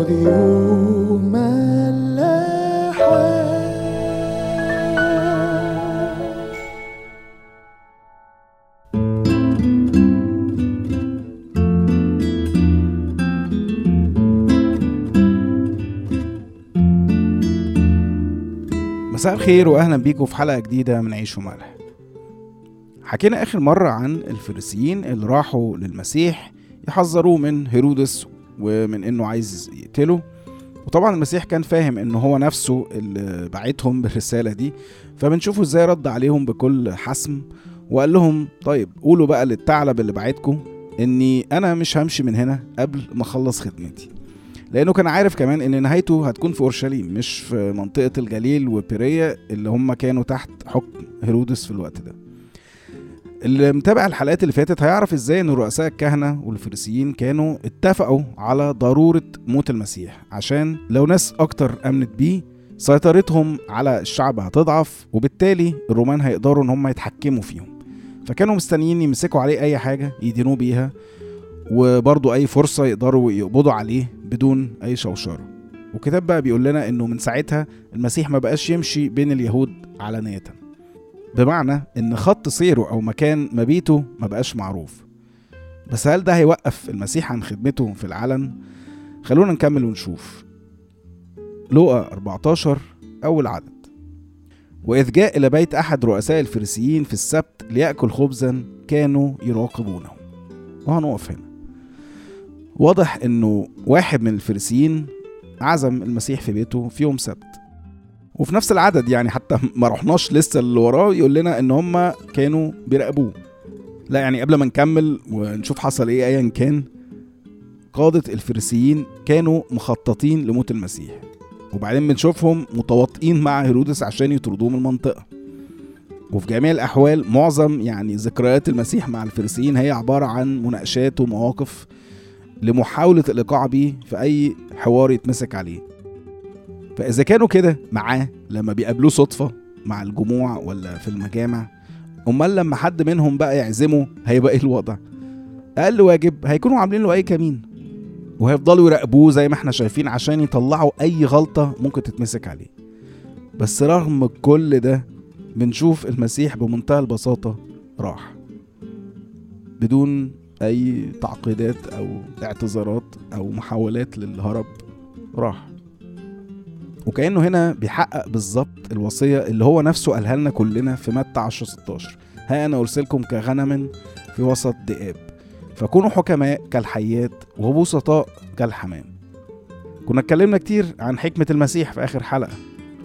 مساء الخير واهلا بيكم في حلقة جديدة من عيش وملح. حكينا آخر مرة عن الفريسيين اللي راحوا للمسيح يحذروه من هيرودس ومن إنه عايز يقتله. وطبعا المسيح كان فاهم إن هو نفسه اللي بعتهم بالرسالة دي فبنشوفه إزاي رد عليهم بكل حسم وقال لهم طيب قولوا بقى للثعلب اللي بعتكم إني أنا مش همشي من هنا قبل ما أخلص خدمتي. لأنه كان عارف كمان إن نهايته هتكون في أورشليم مش في منطقة الجليل وبيرية اللي هم كانوا تحت حكم هيرودس في الوقت ده. اللي متابع الحلقات اللي فاتت هيعرف إزاي ان رؤساء الكهنة والفريسيين كانوا اتفقوا على ضرورة موت المسيح. عشان لو ناس أكتر امنت بيه سيطرتهم على الشعب هتضعف وبالتالي الرومان هيقدروا ان هم يتحكموا فيهم. فكانوا مستنيين يمسكوا عليه اي حاجة يدينوه بيها وبرضه اي فرصة يقدروا يقبضوا عليه بدون اي شوشره وكتاب بقى بيقول لنا انه من ساعتها المسيح ما بقاش يمشي بين اليهود علانية. بمعنى إن خط سيره أو مكان مبيته ما بقاش معروف. بس هل ده هيوقف المسيح عن خدمته في العلن؟ خلونا نكمل ونشوف. لوقا 14 أول عدد. وإذ جاء إلى بيت أحد رؤساء الفريسيين في السبت ليأكل خبزا كانوا يراقبونه. وهنقف هنا. واضح إنه واحد من الفريسيين عزم المسيح في بيته في يوم سبت. وفي نفس العدد يعني حتى ما رحناش لسه اللي وراه يقول لنا إن هم كانوا بيراقبوه. لا يعني قبل ما نكمل ونشوف حصل إيه ايا كان قادة الفريسيين كانوا مخططين لموت المسيح. وبعدين بنشوفهم متواطئين مع هيرودس عشان يطردوه من المنطقة. وفي جميع الأحوال معظم يعني ذكريات المسيح مع الفريسيين هي عبارة عن مناقشات ومواقف لمحاولة الإيقاع بيه في أي حوار يتمسك عليه. فإذا كانوا كده معاه لما بيقابلوه صدفة مع الجموع ولا في المجامع أمال لما حد منهم بقى يعزمه هيبقى إيه الوضع؟ أقل واجب هيكونوا عاملين له أي كمين؟ وهيفضلوا يراقبوه زي ما إحنا شايفين عشان يطلعوا أي غلطة ممكن تتمسك عليه. بس رغم كل ده بنشوف المسيح بمنتهى البساطة راح. بدون أي تعقيدات أو اعتذارات أو محاولات للهرب راح. وكأنه هنا بيحقق بالظبط الوصية اللي هو نفسه قالها لنا كلنا في متى 10 16 ها أنا أرسلكم كغنم في وسط ذئاب فكونوا حكماء كالحيات وبسطاء كالحمام. كنا اتكلمنا كتير عن حكمة المسيح في آخر حلقة.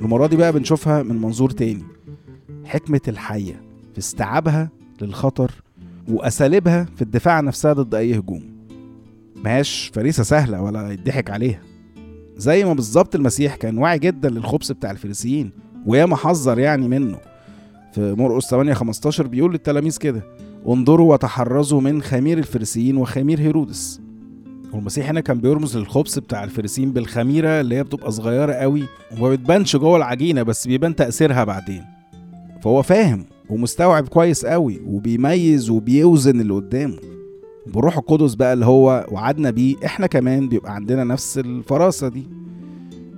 المرة دي بقى بنشوفها من منظور تاني. حكمة الحية في استيعابها للخطر وأساليبها في الدفاع عن نفسها ضد أي هجوم. مهاش فريسة سهلة ولا يضحك عليها. زي ما بالظبط المسيح كان واعي جدا للخبث بتاع الفريسيين وياما حذر يعني منه. في مرقس 8 15 بيقول للتلاميذ كده انظروا وتحرزوا من خمير الفريسيين وخمير هيرودس. والمسيح هنا كان بيرمز للخبز بتاع الفريسيين بالخميرة اللي هي بتبقى صغيرة قوي وما بتبانش جوه العجينة بس بيبان تأثيرها بعدين. فهو فاهم ومستوعب كويس قوي وبيميز وبيوزن اللي قدامه. بروح القدس بقى اللي هو وعدنا بيه إحنا كمان بيبقى عندنا نفس الفراسة دي.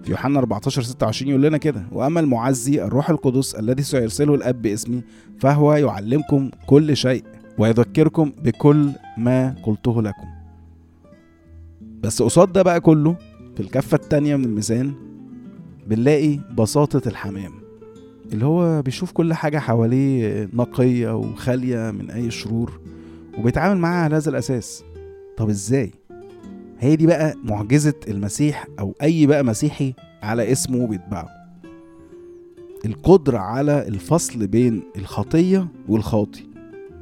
في يوحنا 14 26 يقول لنا كده وأما المعزي الروح القدس الذي سيرسله الأب باسمي فهو يعلمكم كل شيء ويذكركم بكل ما قلته لكم. بس قصاد ده بقى كله في الكفة التانية من الميزان بنلاقي بساطة الحمام اللي هو بيشوف كل حاجة حواليه نقية وخالية من أي شرور. وبيتعامل معاها على هذا الأساس. طب إزاي؟ هي دي بقى معجزة المسيح أو أي بقى مسيحي على اسمه بيتبعه. القدرة على الفصل بين الخطية والخاطي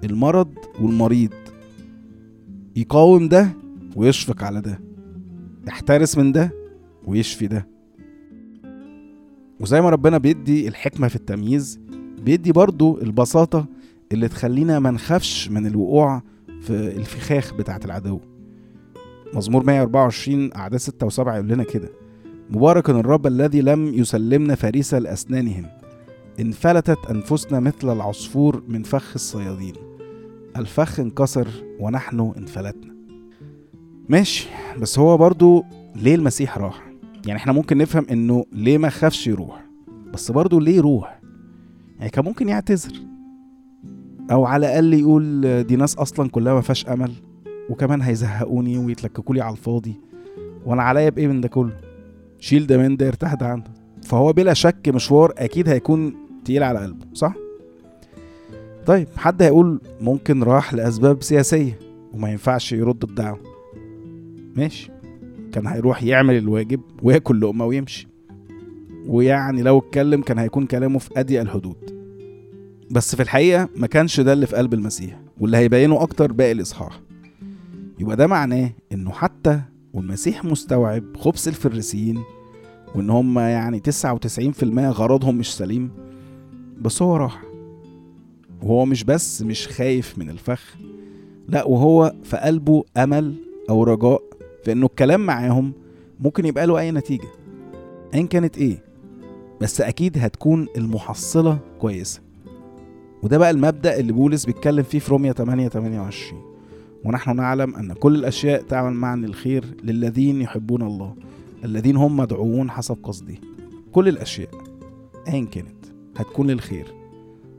المرض والمريض. يقاوم ده ويشفق على ده يحترس من ده ويشفي ده. وزي ما ربنا بيدي الحكمة في التمييز بيدي برضو البساطة اللي تخلينا ما نخافش من الوقوع في الفخاخ بتاعت العدو. مزمور 124 أعداد 6 و7 يقول لنا كده. مبارك الرب الذي لم يسلمنا فريسة لأسنانهم انفلتت أنفسنا مثل العصفور من فخ الصيادين. الفخ انكسر ونحن انفلتنا. ماشي بس هو برضو ليه المسيح راح؟ يعني إحنا ممكن نفهم إنه ليه ما خافش يروح بس برضه ليه يروح؟ يعني كان ممكن يعتذر. أو على الأقل يقول دي ناس أصلا كلها ما فيهاش أمل وكمان هيزهقوني ويتلككوا لي على الفاضي وأنا عليا بإيه من ده كله؟ شيل ده من ده ارتاح ده عنده. فهو بلا شك مشوار أكيد هيكون تقيل على قلبه صح؟ طيب حد هيقول ممكن راح لأسباب سياسية وما ينفعش يرد الدعوه ماشي. كان هيروح يعمل الواجب وياكل لقمة ويمشي. ويعني لو اتكلم كان هيكون كلامه في أضيق الحدود. بس في الحقيقة ما كانش ده اللي في قلب المسيح واللي هيبينه أكتر باقي الإصحاح. يبقى ده معناه إنه حتى والمسيح مستوعب خبث الفريسيين وإن هم يعني 99% غرضهم مش سليم بس هو راح. وهو مش بس مش خايف من الفخ لا وهو في قلبه أمل أو رجاء في انه الكلام معاهم ممكن يبقى له أي نتيجة ايا كانت إيه بس أكيد هتكون المحصلة كويسة. وده بقى المبدأ اللي بولس بيتكلم فيه في روميا 8 28 ونحن نعلم أن كل الأشياء تعمل معا للخير للذين يحبون الله الذين هم مدعوون حسب قصده كل الأشياء ايا كانت هتكون للخير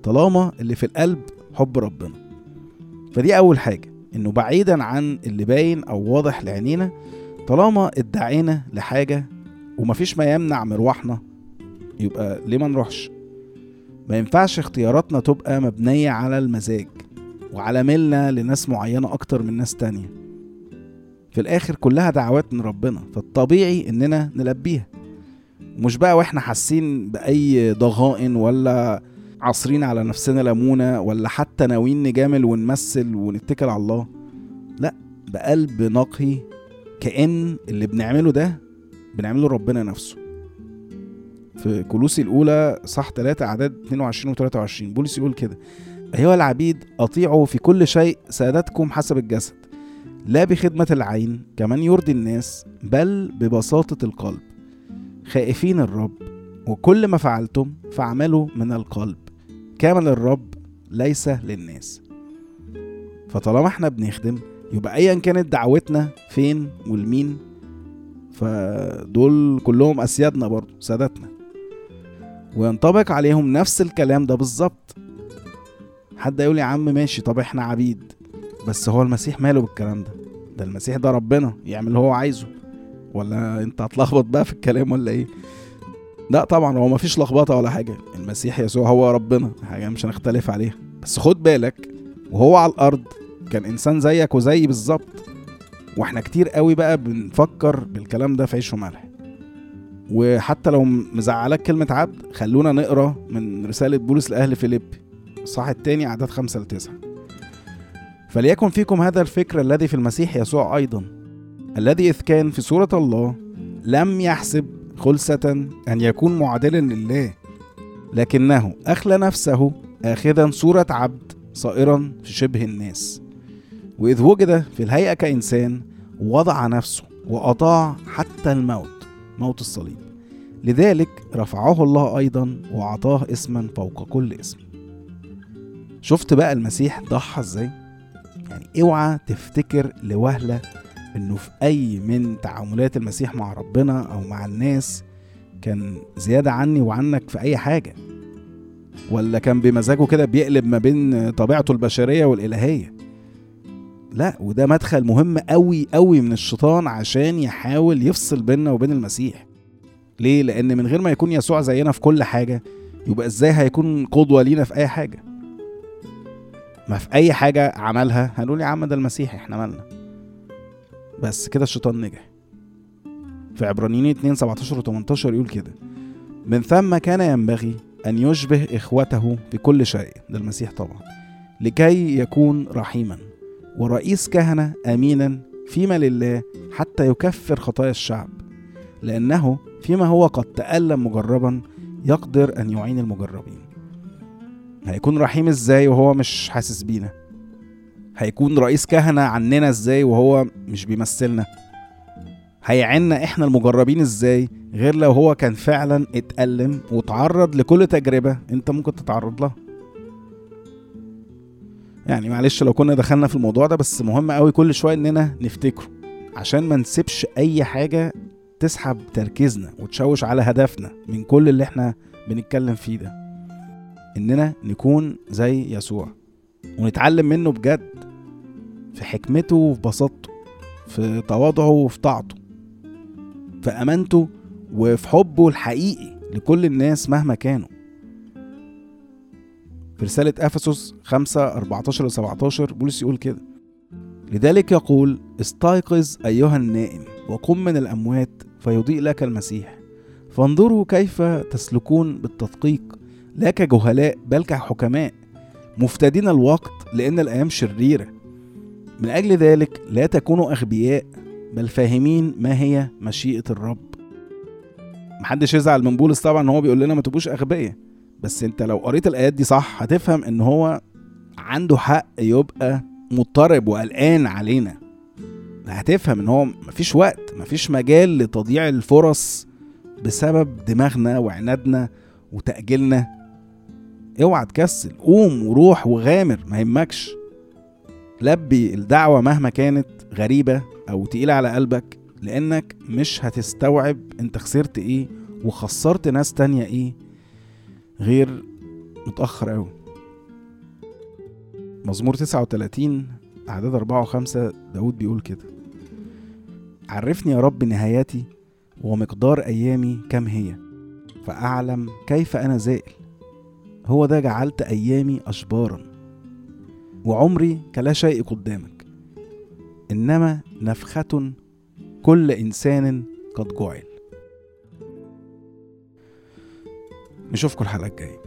طالما اللي في القلب حب ربنا. فدي أول حاجة إنه بعيدا عن اللي باين أو واضح لعينينا طالما ادعينا لحاجة ومفيش ما يمنع مروحنا يبقى ليه ما نروحش؟ ما ينفعش اختياراتنا تبقى مبنية على المزاج وعلى ميلنا لناس معينة أكتر من ناس تانية. في الآخر كلها دعوات من ربنا فالطبيعي إننا نلبيها. مش بقى وإحنا حاسين بأي ضغائن ولا عصرين على نفسنا ليمونة ولا حتى ناويين نجامل ونمثل ونتكل على الله. لا بقلب نقي كأن اللي بنعمله ده بنعمله ربنا نفسه. في كولوسي الأولى صح 3 أعداد 22 و 23 بولس يقول كده أيها العبيد أطيعوا في كل شيء سادتكم حسب الجسد لا بخدمة العين كمن يرضي الناس بل ببساطة القلب. خائفين الرب وكل ما فعلتم فاعملوا من القلب كما للرب ليس للناس. فطالما إحنا بنخدم يبقى ايا كانت دعوتنا فين والمين فدول كلهم أسيادنا برضو سادتنا. وينطبق عليهم نفس الكلام ده بالظبط. حد يقول يا عم ماشي طب إحنا عبيد. بس هو المسيح ماله بالكلام ده؟ ده المسيح ده ربنا يعمل اللي هو عايزه. ولا انت هتلخبط بقى في الكلام ولا إيه؟ لا طبعا هو مفيش لخبطة ولا حاجة. المسيح يسوع هو ربنا حاجة مش هنختلف عليها. بس خد بالك وهو على الأرض كان إنسان زيك وزيي بالظبط. وإحنا كتير قوي بقى بنفكر بالكلام ده في عيش وملح. وحتى لو مزعلك كلمة عبد خلونا نقرأ من رسالة بولس لأهل فيليب الصح التاني أعداد خمسة لتسعة فليكن فيكم هذا الفكر الذي في المسيح يسوع أيضا الذي إذ كان في صورة الله لم يحسب خلسة أن يكون معادلا لله لكنه أخلى نفسه آخذا صورة عبد صائرا في شبه الناس. وإذ وجد في الهيئة كإنسان وضع نفسه وأطاع حتى الموت. موت الصليب. لذلك رفعه الله أيضا وأعطاه اسما فوق كل اسم. شفت بقى المسيح ضحى إزاي؟ يعني اوعى تفتكر لوهلة إنه في أي من تعاملات المسيح مع ربنا أو مع الناس كان زيادة عني وعنك في أي حاجة؟ ولا كان بمزاجه كده بيقلب ما بين طبيعته البشرية والإلهية؟ لا وده مدخل مهم قوي قوي من الشيطان عشان يحاول يفصل بيننا وبين المسيح. ليه؟ لأن من غير ما يكون يسوع زينا في كل حاجة يبقى إزاي هيكون قدوة لينا في أي حاجة؟ ما في أي حاجة عملها هنقول يا عم ده المسيح إحنا مالنا بس كده الشيطان نجح. في عبرانيين 2 17 و 18 يقول كده من ثم كان ينبغي أن يشبه إخوته في كل شيء. ده المسيح طبعا. لكي يكون رحيما. ورئيس كهنة أمينا فيما لله حتى يكفر خطايا الشعب لأنه فيما هو قد تألم مجربا يقدر أن يعين المجربين. هيكون رحيم إزاي وهو مش حاسس بينا؟ هيكون رئيس كهنة عننا إزاي وهو مش بيمثلنا؟ هيعنا إحنا المجربين إزاي غير لو هو كان فعلا اتألم وتعرض لكل تجربة أنت ممكن تتعرض لها؟ يعني معلش لو كنا دخلنا في الموضوع ده بس مهم قوي كل شوية إننا نفتكره. عشان ما نسيبش أي حاجة تسحب تركيزنا وتشوش على هدفنا من كل اللي إحنا بنتكلم فيه ده. إننا نكون زي يسوع ونتعلم منه بجد في حكمته وفي بساطته في تواضعه وفي طاعته في أمانته وفي حبه الحقيقي لكل الناس مهما كانوا. في رسالة أفسس 5 14 و 17 بولس يقول كده. لذلك يقول استيقظ أيها النائم وقم من الأموات فيضيء لك المسيح. فانظروا كيف تسلكون بالتدقيق. لا كجهلاء بل كحكماء. مفتدين الوقت لأن الأيام شريرة. من أجل ذلك لا تكونوا أغبياء بل فاهمين ما هي مشيئة الرب. محدش يزعل من بولس طبعا هو بيقول لنا ما تبقوش أغبياء. بس انت لو قريت الآيات دي صح هتفهم إن هو عنده حق يبقى مضطرب وقلقان علينا. هتفهم إن هو مفيش وقت مفيش مجال لتضييع الفرص بسبب دماغنا وعنادنا وتأجيلنا. اوعى تكسل قوم وروح وغامر ما يهمكش. لبي الدعوة مهما كانت غريبة أو تقيلة على قلبك لأنك مش هتستوعب أنت خسرت إيه وخسرت ناس تانية إيه غير متأخر أوي. مزمور 39 أعداد أربعة وخمسة داود بيقول كده. عرفني يا رب نهايتي ومقدار أيامي كم هي فأعلم كيف أنا زائل. هو ده جعلت أيامي أشبارا وعمري كلا شيء قدامك إنما نفخة كل إنسان قد جعل. نشوفكم الحلقة الجاية.